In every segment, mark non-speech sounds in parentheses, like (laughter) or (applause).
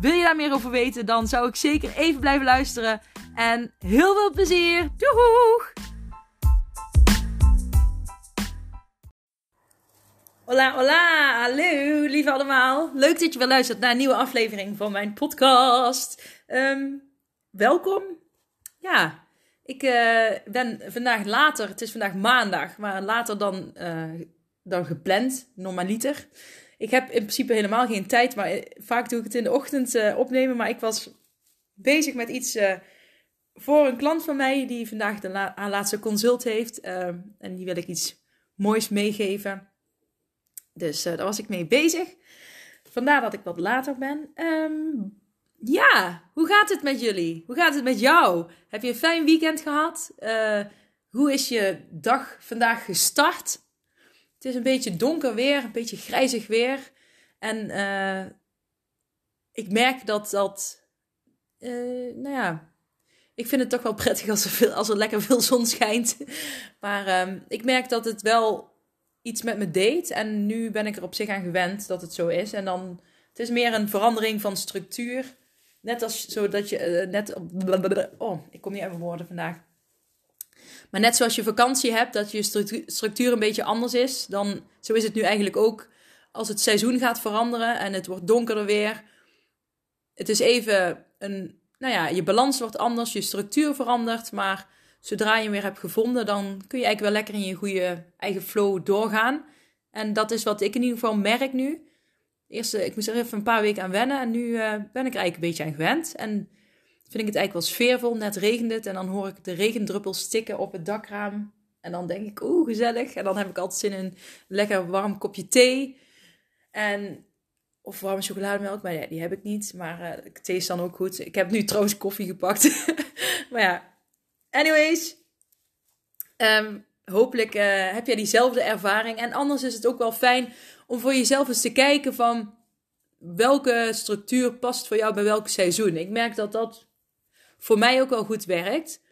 Wil je daar meer over weten, dan zou ik zeker even blijven luisteren. En heel veel plezier! Doeg! Hola, hola, hallo, lieve allemaal. Leuk dat je weer luistert naar een nieuwe aflevering van mijn podcast. Ehm, welkom. Ja, ik uh, ben vandaag later, het is vandaag maandag, maar later dan, uh, dan gepland, normaliter. Ik heb in principe helemaal geen tijd, maar vaak doe ik het in de ochtend uh, opnemen. Maar ik was bezig met iets voor een klant van mij die vandaag de laatste consult heeft. en die wil ik iets moois meegeven. Dus daar was ik mee bezig. Vandaar dat ik wat later ben. Um, ja, hoe gaat het met jullie? Hoe gaat het met jou? Heb je een fijn weekend gehad? Hoe is je dag vandaag gestart? Het is een beetje donker weer, een beetje grijzig weer. En uh, ik merk dat dat, nou ja, ik vind het toch wel (laughs) prettig als er, veel, als er lekker veel zon schijnt. (laughs) Maar um, ik merk dat het wel iets met me deed. En nu ben ik er op zich aan gewend dat het zo is. En dan, het is meer een verandering van structuur. Net als zodat je, uh, net, oh, ik kom niet mijn woorden vandaag. Maar net zoals je vakantie hebt, dat je structuur een beetje anders is. Dan, zo is het nu eigenlijk ook als het seizoen gaat veranderen en het wordt donkerder weer. Het is even een, nou ja, je balans wordt anders, je structuur verandert, maar zodra je hem weer hebt gevonden, dan kun je eigenlijk wel lekker in je goede eigen flow doorgaan. En dat is wat ik in ieder geval merk nu. Eerst, ik moest er even een paar weken aan wennen en nu uh, ben ik er eigenlijk een beetje aan gewend. En vind ik het eigenlijk wel sfeervol. Net regent het en dan hoor ik de regendruppels stikken op het dakraam. En dan denk ik, oeh, gezellig. En dan heb ik altijd zin in een lekker warm kopje thee. En, of warme chocolademelk, maar ja, die heb ik niet. Maar uh, thee is dan ook goed. Ik heb nu trouwens koffie gepakt. (laughs) maar ja, Anyways, um, hopelijk uh, heb jij diezelfde ervaring. En anders is het ook wel fijn om voor jezelf eens te kijken van welke structuur past voor jou bij welk seizoen. Ik merk dat dat voor mij ook wel goed werkt.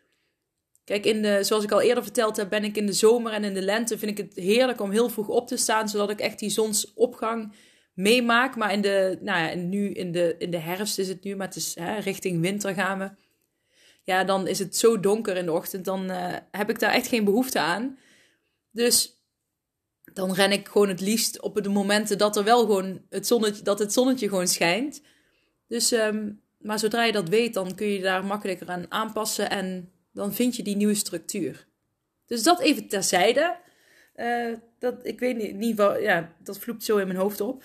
Kijk, in de, zoals ik al eerder verteld heb, ben ik in de zomer en in de lente vind ik het heerlijk om heel vroeg op te staan, zodat ik echt die zonsopgang meemaak. Maar in de, nou ja, nu in de, in de herfst is het nu, maar het is hè, richting winter gaan we ja, dan is het zo donker in de ochtend, dan uh, heb ik daar echt geen behoefte aan. Dus dan ren ik gewoon het liefst op de momenten dat er wel gewoon het zonnetje, dat het zonnetje gewoon schijnt. Dus, um, maar zodra je dat weet, dan kun je daar makkelijker aan aanpassen en dan vind je die nieuwe structuur. Dus dat even terzijde. Uh, dat, ik weet niet, niet ja, dat vloept zo in mijn hoofd op.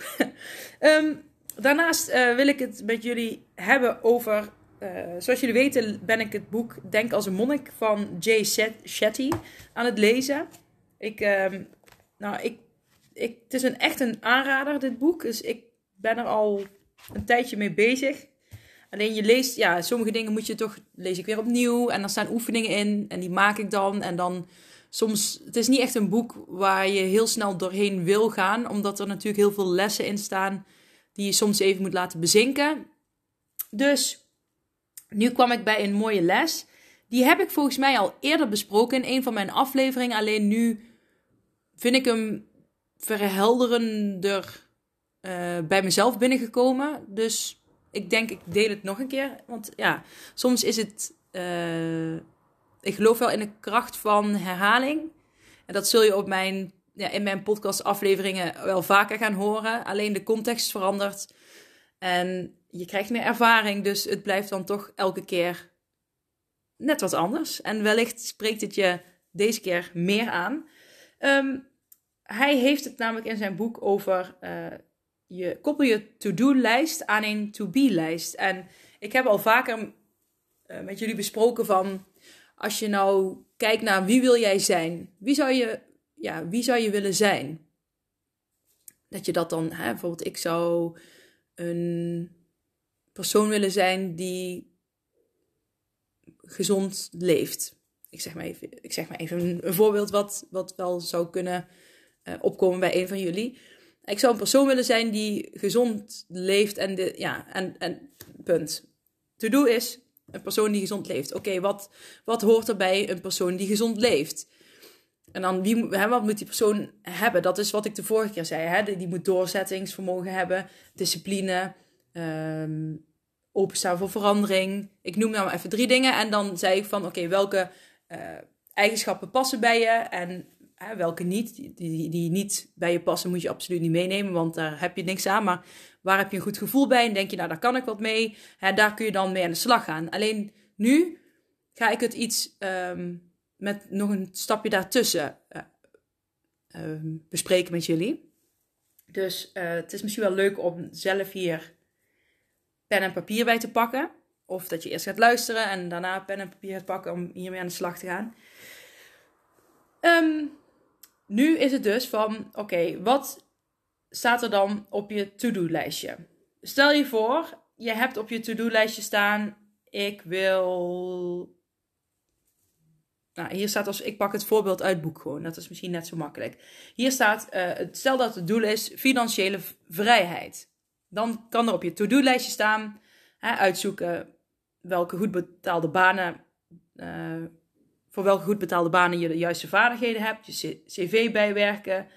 um, (laughs) daarnaast uh, wil ik het met jullie hebben over uh, zoals jullie weten ben ik het boek Denk als een monnik van Jay Shetty aan het lezen. Ik, uh, nou, ik, ik, het is een, echt een aanrader, dit boek. Dus ik ben er al een tijdje mee bezig. Alleen je leest, ja, sommige dingen moet je toch, lees ik weer opnieuw. En er staan oefeningen in en die maak ik dan. En dan soms, het is niet echt een boek waar je heel snel doorheen wil gaan. Omdat er natuurlijk heel veel lessen in staan die je soms even moet laten bezinken. Dus nu kwam ik bij een mooie les. Die heb ik volgens mij al eerder besproken in een van mijn afleveringen. Alleen nu vind ik hem verhelderender uh, bij mezelf binnengekomen. Dus ik denk, ik deel het nog een keer. Want ja, soms is het. Uh, ik geloof wel in de kracht van herhaling. En dat zul je op mijn, ja, in mijn podcast-afleveringen wel vaker gaan horen. Alleen de context verandert. En je krijgt meer ervaring, dus het blijft dan toch elke keer net wat anders. En wellicht spreekt het je deze keer meer aan. Um, hij heeft het namelijk in zijn boek over uh, je koppel je to-do-lijst aan een to-be-lijst. En ik heb al vaker uh, met jullie besproken van als je nou kijkt naar wie wil jij zijn, wie zou je, ja, wie zou je willen zijn? Dat je dat dan, hè, bijvoorbeeld ik zou een persoon willen zijn die gezond leeft. Ik zeg maar even, ik zeg maar even een, voorbeeld wat, wat wel zou kunnen uh, opkomen bij een van jullie. Ik zou een persoon willen zijn die gezond leeft en, de, ja, en, en punt. To do is een persoon die gezond leeft. Oké, wat, wat hoort er bij een persoon die gezond leeft? En dan, wie, hè, wat moet die persoon hebben? Dat is wat ik de vorige keer zei. Hè? Die, moet doorzettingsvermogen hebben, discipline, um, openstaan voor verandering. Ik noem nou even drie dingen. En dan zei ik van, oké, welke uh, eigenschappen passen bij je en welke niet. Die, die, niet bij je passen moet je absoluut niet meenemen, want daar heb je niks aan. Maar waar heb je een goed gevoel bij en denk je, nou, daar kan ik wat mee. Hè, daar kun je dan mee aan de slag gaan. Alleen nu ga ik het iets um, met nog een stapje daartussen uh, uh, bespreken met jullie. Dus uh, het is misschien wel leuk om zelf hier pen en papier bij te pakken. Of dat je eerst gaat luisteren en daarna pen en papier gaat pakken om hiermee aan de slag te gaan. Um, nu is het dus van, oké, wat staat er dan op je to-do-lijstje? Stel je voor, je hebt op je to-do-lijstje staan, ik wil... Nou, hier staat als, ik pak het voorbeeld uit boek gewoon, dat is misschien net zo makkelijk. Hier staat, uh, stel dat het doel is financiële vrijheid. Dan kan er op je to-do-lijstje staan, hè, uitzoeken welke goed betaalde banen, uh, voor welke goed betaalde banen je de juiste vaardigheden hebt, je cv bijwerken,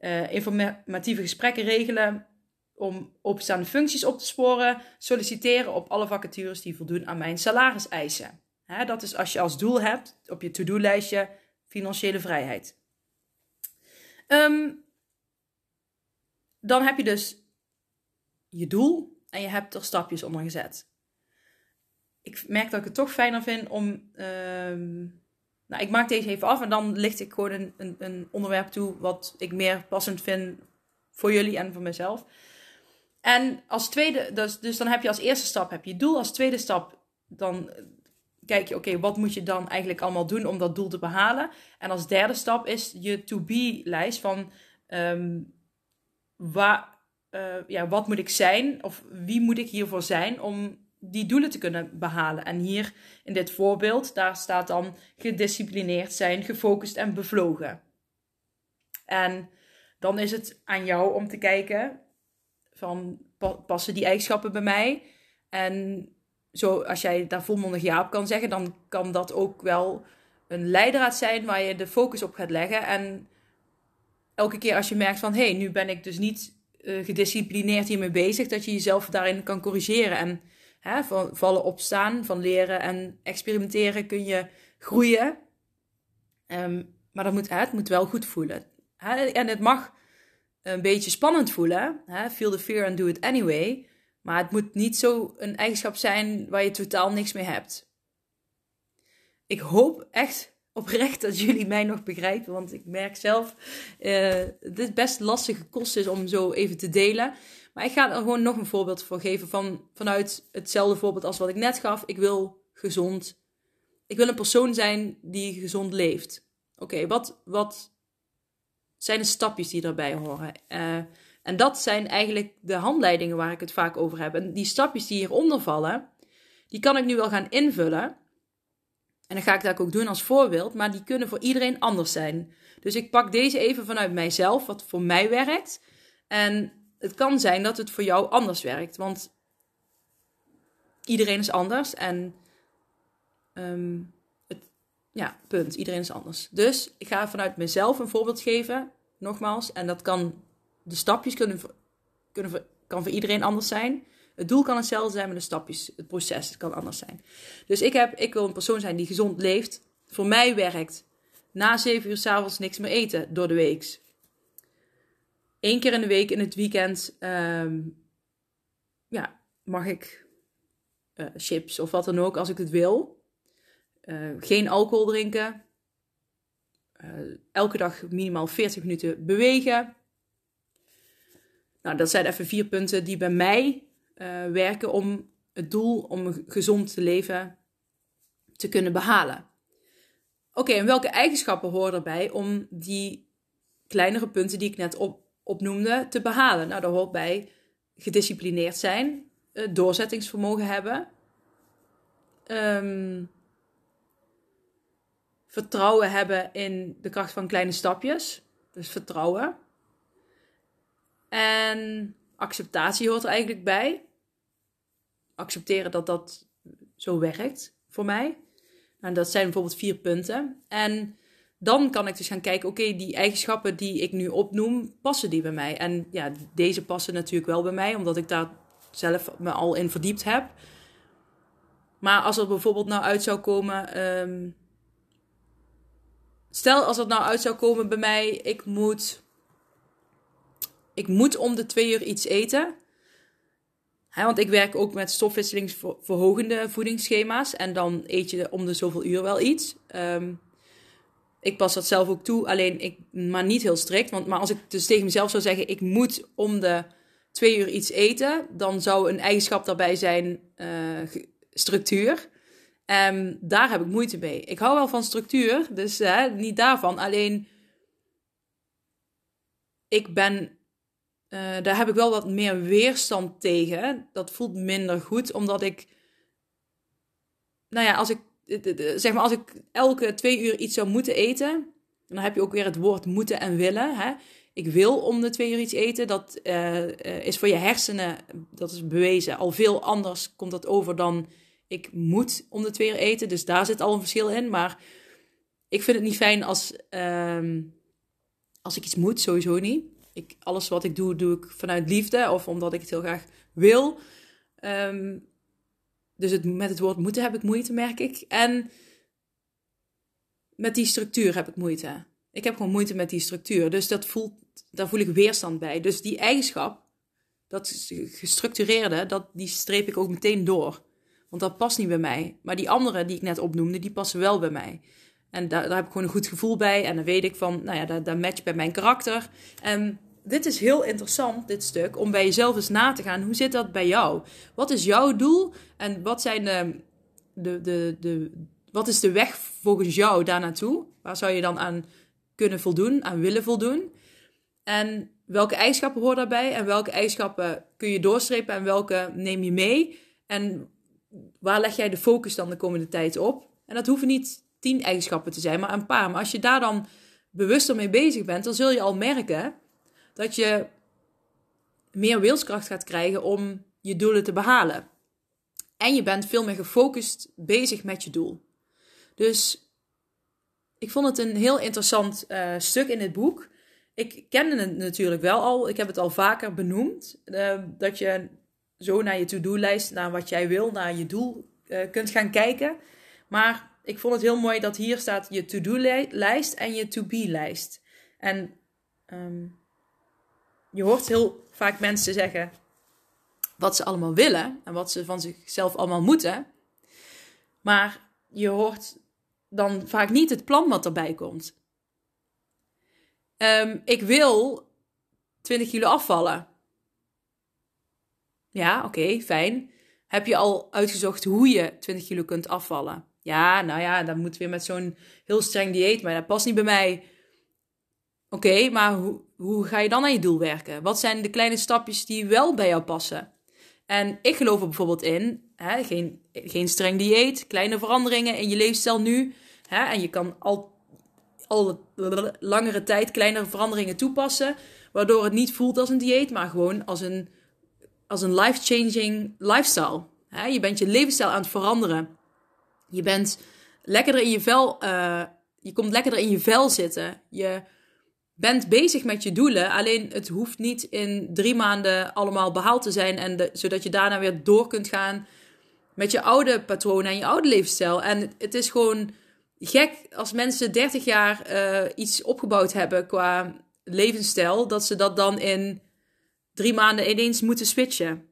uh, informatieve gesprekken regelen om openstaande functies op te sporen, solliciteren op alle vacatures die voldoen aan mijn salariseisen. Dat is als je als doel hebt op je to-do-lijstje financiële vrijheid. Um, dan heb je dus je doel en je hebt er stapjes onder gezet. Ik merk dat ik het toch fijner vind om. Uh, nou, ik maak deze even af en dan licht ik gewoon een, een, een, onderwerp toe wat ik meer passend vind voor jullie en voor mezelf. En als tweede, dus, dus dan heb je als eerste stap heb je doel. Als tweede stap dan kijk je, oké, wat moet je dan eigenlijk allemaal doen om dat doel te behalen? En als derde stap is je to-be-lijst van um, waar, uh, ja, wat moet ik zijn of wie moet ik hiervoor zijn om die doelen te kunnen behalen. En hier in dit voorbeeld, daar staat dan gedisciplineerd zijn, gefocust en bevlogen. En dan is het aan jou om te kijken van passen die eigenschappen bij mij? En zo, als jij daar volmondig ja op kan zeggen, dan kan dat ook wel een leidraad zijn waar je de focus op gaat leggen. En elke keer als je merkt van hé, hey, nu ben ik dus niet uh, gedisciplineerd hiermee bezig, dat je jezelf daarin kan corrigeren. En hè, van vallen opstaan, van leren en experimenteren kun je groeien. Um, maar dat moet, hè, het moet wel goed voelen. Hè? En het mag een beetje spannend voelen. Hè? Feel the fear and do it anyway. Maar het moet niet zo een eigenschap zijn waar je totaal niks mee hebt. Ik hoop echt oprecht dat jullie mij nog begrijpen. Want ik merk zelf uh, dit best lastige kost is om zo even te delen. Ik ga er gewoon nog een voorbeeld voor geven van, vanuit hetzelfde voorbeeld als wat ik net gaf. Ik wil gezond. Ik wil een persoon zijn die gezond leeft. Oké, wat, wat zijn de stapjes die daarbij horen? Uh, en dat zijn eigenlijk de handleidingen waar ik het vaak over heb. En die stapjes die hieronder vallen, die kan ik nu wel gaan invullen. En dan ga ik dat ook doen als voorbeeld, maar die kunnen voor iedereen anders zijn. Dus ik pak deze even vanuit mijzelf, wat voor mij werkt. En het kan zijn dat het voor jou anders werkt, want iedereen is anders en um, het, ja, punt. Iedereen is anders. Dus ik ga vanuit mezelf een voorbeeld geven, nogmaals, en dat kan, de stapjes kunnen, kunnen kan voor iedereen anders zijn. Het doel kan hetzelfde zijn, maar de stapjes, het proces, kan anders zijn. Dus ik, heb, ik wil een persoon zijn die gezond leeft. Voor mij werkt na 7 uur s'avonds niks meer eten door de week. Eén keer in de week in het weekend um, ja, mag ik uh, chips of wat dan ook als ik het wil. Uh, geen alcohol drinken. Uh, elke dag minimaal 40 minuten bewegen. Nou, dat zijn even vier punten die bij mij werken om het doel om gezond te leven te kunnen behalen. Oké, en welke eigenschappen horen erbij om die kleinere punten die ik net op, opnoemde te behalen? Nou, daar hoort bij gedisciplineerd zijn, uh, doorzettingsvermogen hebben, um, vertrouwen hebben in de kracht van kleine stapjes. Dus vertrouwen. En acceptatie hoort er eigenlijk bij. Accepteren dat dat zo werkt voor mij. Nou, dat zijn bijvoorbeeld vier punten. En dan kan ik dus gaan kijken, oké, die eigenschappen die ik nu opnoem, passen die bij mij? En ja, deze passen natuurlijk wel bij mij, omdat ik daar zelf me al in verdiept heb. Maar als er bijvoorbeeld nou uit zou komen. Ehm, stel als het nou uit zou komen bij mij, ik moet. Ik moet om de twee uur iets eten. want ik werk ook met stofwisselingsverhogende voedingsschema's. En dan eet je om de zoveel uur wel iets. Um, ik pas dat zelf ook toe, alleen ik, maar niet heel strikt. Want, maar als ik dus tegen mezelf zou zeggen, ik moet om de twee uur iets eten, dan zou een eigenschap daarbij zijn uh, structuur. Um, daar heb ik moeite mee. Ik hou wel van structuur, dus niet daarvan. Alleen, ik ben, uh, daar heb ik wel wat meer weerstand tegen. Dat voelt minder goed, omdat ik, nou ja, als ik zeg maar, als ik elke twee uur iets zou moeten eten, dan heb je ook weer het woord moeten en willen. Hè? Ik wil om de twee uur iets eten. Dat uh, is voor je hersenen, dat is bewezen, al veel anders komt dat over dan ik moet om de twee uur eten. Dus daar zit al een verschil in. Maar ik vind het niet fijn als, uh, als ik iets moet, sowieso niet. Ik, alles wat ik doe, doe ik vanuit liefde of omdat ik het heel graag wil. Um, dus het, met het woord moeten heb ik moeite, merk ik. En met die structuur heb ik moeite. Ik heb gewoon moeite met die structuur. Dus dat voelt, daar voel ik weerstand bij. Dus die eigenschap, dat gestructureerde, dat, die streep ik ook meteen door. Want dat past niet bij mij. Maar die andere die ik net opnoemde, die passen wel bij mij. En daar, daar heb ik gewoon een goed gevoel bij. En dan weet ik van, nou ja, dat, dat matcht bij mijn karakter. En dit is heel interessant, dit stuk, om bij jezelf eens na te gaan. Hoe zit dat bij jou? Wat is jouw doel en wat zijn de, de, de, de, wat is de weg volgens jou daar naartoe? Waar zou je dan aan kunnen voldoen, aan willen voldoen? En welke eigenschappen horen daarbij en welke eigenschappen kun je doorstrepen en welke neem je mee? En waar leg jij de focus dan de komende tijd op? En dat hoeven niet tien eigenschappen te zijn, maar een paar. Maar als je daar dan bewuster mee bezig bent, dan zul je al merken dat je meer wilskracht gaat krijgen om je doelen te behalen. En je bent veel meer gefocust bezig met je doel. Dus ik vond het een heel interessant uh, stuk in het boek. Ik kende het natuurlijk wel al. Ik heb het al vaker benoemd. Uh, dat je zo naar je to-do-lijst, naar wat jij wil, naar je doel uh, kunt gaan kijken. Maar ik vond het heel mooi dat hier staat je to-do-lijst en je to-be-lijst. En um, je hoort heel vaak mensen zeggen wat ze allemaal willen en wat ze van zichzelf allemaal moeten. Maar je hoort dan vaak niet het plan wat erbij komt. Um, ik wil 20 kilo afvallen. Ja, oké, fijn. Heb je al uitgezocht hoe je 20 kilo kunt afvallen? Ja, nou ja, dan moet weer met zo'n heel streng dieet, maar dat past niet bij mij. Oké, maar hoe, hoe ga je dan aan je doel werken? Wat zijn de kleine stapjes die wel bij jou passen? En ik geloof er bijvoorbeeld in, hè, geen, geen streng dieet, kleine veranderingen in je leefstijl nu. Hè, en je kan al, al langere tijd kleinere veranderingen toepassen, waardoor het niet voelt als een dieet, maar gewoon als een, als een life-changing lifestyle. Hè, je bent je levensstijl aan het veranderen. Je bent lekkerder in je vel, uh, je komt lekkerder in je vel zitten. Je bent bezig met je doelen. Alleen het hoeft niet in drie maanden allemaal behaald te zijn. En zodat je daarna weer door kunt gaan met je oude patronen en je oude levensstijl. En het is gewoon gek als mensen 30 jaar uh, iets opgebouwd hebben qua levensstijl. Dat ze dat dan in drie maanden ineens moeten switchen.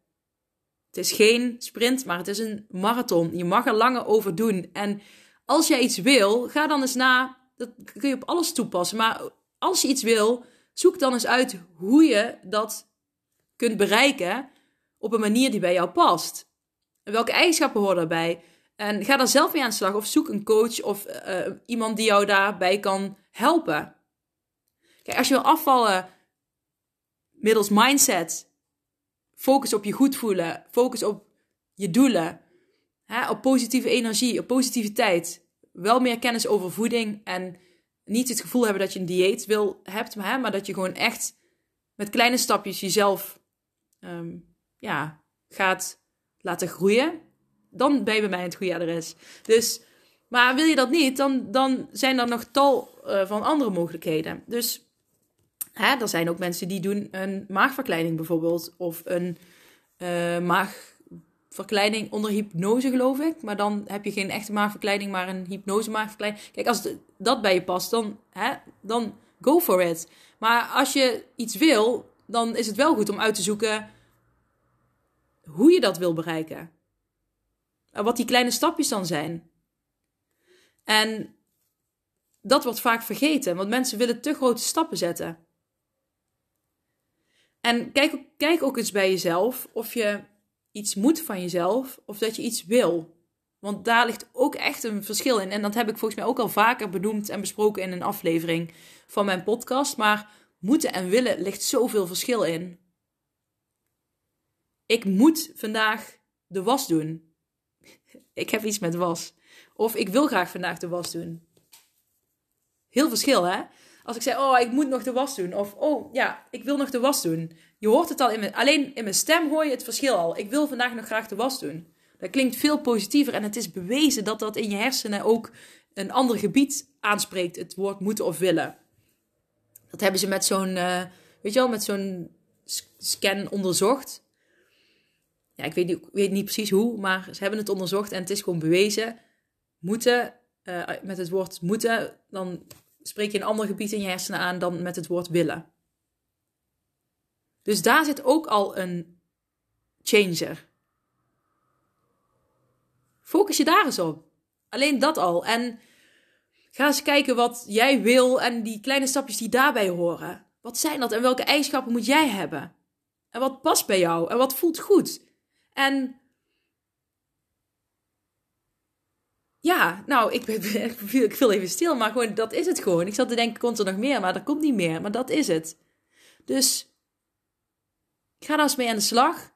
Het is geen sprint, maar het is een marathon. Je mag er langer over doen. En als jij iets wil, ga dan eens na. Dat kun je op alles toepassen. Maar als je iets wil, zoek dan eens uit hoe je dat kunt bereiken op een manier die bij jou past. En welke eigenschappen horen daarbij? En ga daar zelf mee aan de slag of zoek een coach of uh, iemand die jou daarbij kan helpen. Kijk, als je wil afvallen middels mindset, focus op je goed voelen, focus op je doelen, hè, op positieve energie, op positiviteit. wel meer kennis over voeding en niet het gevoel hebben dat je een dieet wil, hebt, maar, maar dat je gewoon echt met kleine stapjes jezelf ehm, ja, gaat laten groeien, dan ben je bij mij het goede adres. Dus, maar wil je dat niet, dan, dan zijn er nog tal uh, van andere mogelijkheden. Dus hè, er zijn ook mensen die doen een maagverkleining bijvoorbeeld, of een uh, maagverkleining onder hypnose, geloof ik. Maar dan heb je geen echte maagverkleining, maar een hypnose maagverkleining. Kijk, als dat bij je past, dan, hè, dan go for it. Maar als je iets wil, dan is het wel goed om uit te zoeken hoe je dat wil bereiken. En wat die kleine stapjes dan zijn. En dat wordt vaak vergeten, want mensen willen te grote stappen zetten. En kijk, kijk ook eens bij jezelf of je iets moet van jezelf of dat je iets wil. Want daar ligt ook echt een verschil in. En dat heb ik volgens mij ook al vaker benoemd en besproken in een aflevering van mijn podcast. Maar moeten en willen ligt zoveel verschil in. Ik moet vandaag de was doen. Ik heb iets met was. Of ik wil graag vandaag de was doen. Heel verschil, hè? Als ik zeg, oh, ik moet nog de was doen. Of, oh, ja, ik wil nog de was doen. Je hoort het al in mijn... Alleen in mijn stem hoor je het verschil al. Ik wil vandaag nog graag de was doen. Dat klinkt veel positiever. En het is bewezen dat dat in je hersenen ook een ander gebied aanspreekt. Het woord moeten of willen. Dat hebben ze met zo'n, uh, weet je wel, met zo'n scan onderzocht. Ja, ik weet, niet, weet niet precies hoe, maar ze hebben het onderzocht en het is gewoon bewezen. Moeten, uh, met het woord moeten, dan spreek je een ander gebied in je hersenen aan dan met het woord willen. Dus daar zit ook al een changer. Focus je daar eens op. Alleen dat al. En ga eens kijken wat jij wil en die kleine stapjes die daarbij horen. Wat zijn dat en welke eigenschappen moet jij hebben? En wat past bij jou en wat voelt goed? En ja, nou, ik, ben, (laughs) ik viel even stil, maar gewoon, dat is het gewoon. Ik zat te denken, komt er nog meer? Maar er komt niet meer, maar dat is het. Dus, ik ga daar eens mee aan de slag.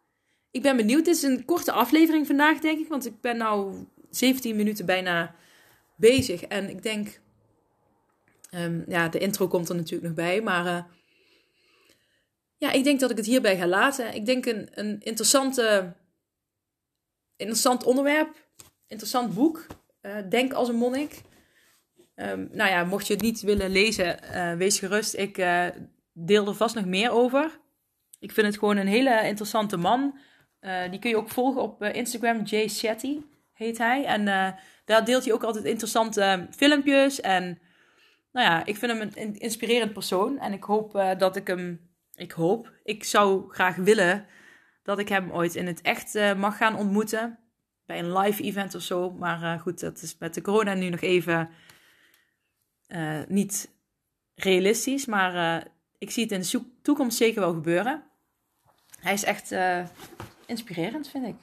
Ik ben benieuwd. Het is een korte aflevering vandaag, denk ik, want ik ben nou 17 minuten bijna bezig. En ik denk, um, ja, de intro komt er natuurlijk nog bij, maar... Uh, ja, ik denk dat ik het hierbij ga laten. Ik denk een, een interessante, interessant onderwerp, interessant boek. Uh, Denk als een monnik. Um, nou ja, mocht je het niet willen lezen, uh, wees gerust. Ik deel er vast nog meer over. Ik vind het gewoon een hele interessante man. die kun je ook volgen op Instagram. Jay Shetty heet hij. En daar deelt hij ook altijd interessante filmpjes. En nou ja, ik vind hem een inspirerend persoon. En ik hoop dat ik hem. Ik hoop. Ik zou graag willen dat ik hem ooit in het echt mag gaan ontmoeten bij een live event of zo. Maar goed, dat is met de corona nu nog even niet realistisch. Maar ik zie het in de toekomst zeker wel gebeuren. Hij is echt inspirerend, vind ik.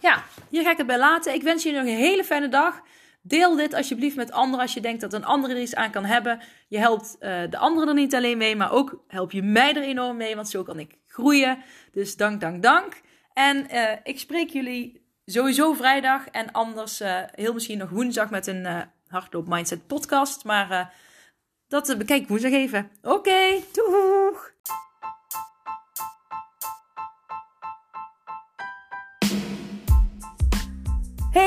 Ja, hier ga ik het bij laten. Ik wens je nog een hele fijne dag. Deel dit alsjeblieft met anderen als je denkt dat een andere er iets aan kan hebben. Je helpt de anderen er niet alleen mee, maar ook help je mij er enorm mee, want zo kan ik groeien. Dus dank, dank, dank. En ik spreek jullie sowieso vrijdag en anders heel misschien nog woensdag met een Hardloop Mindset podcast. Maar dat bekijk ik woensdag even. Oké, doeg!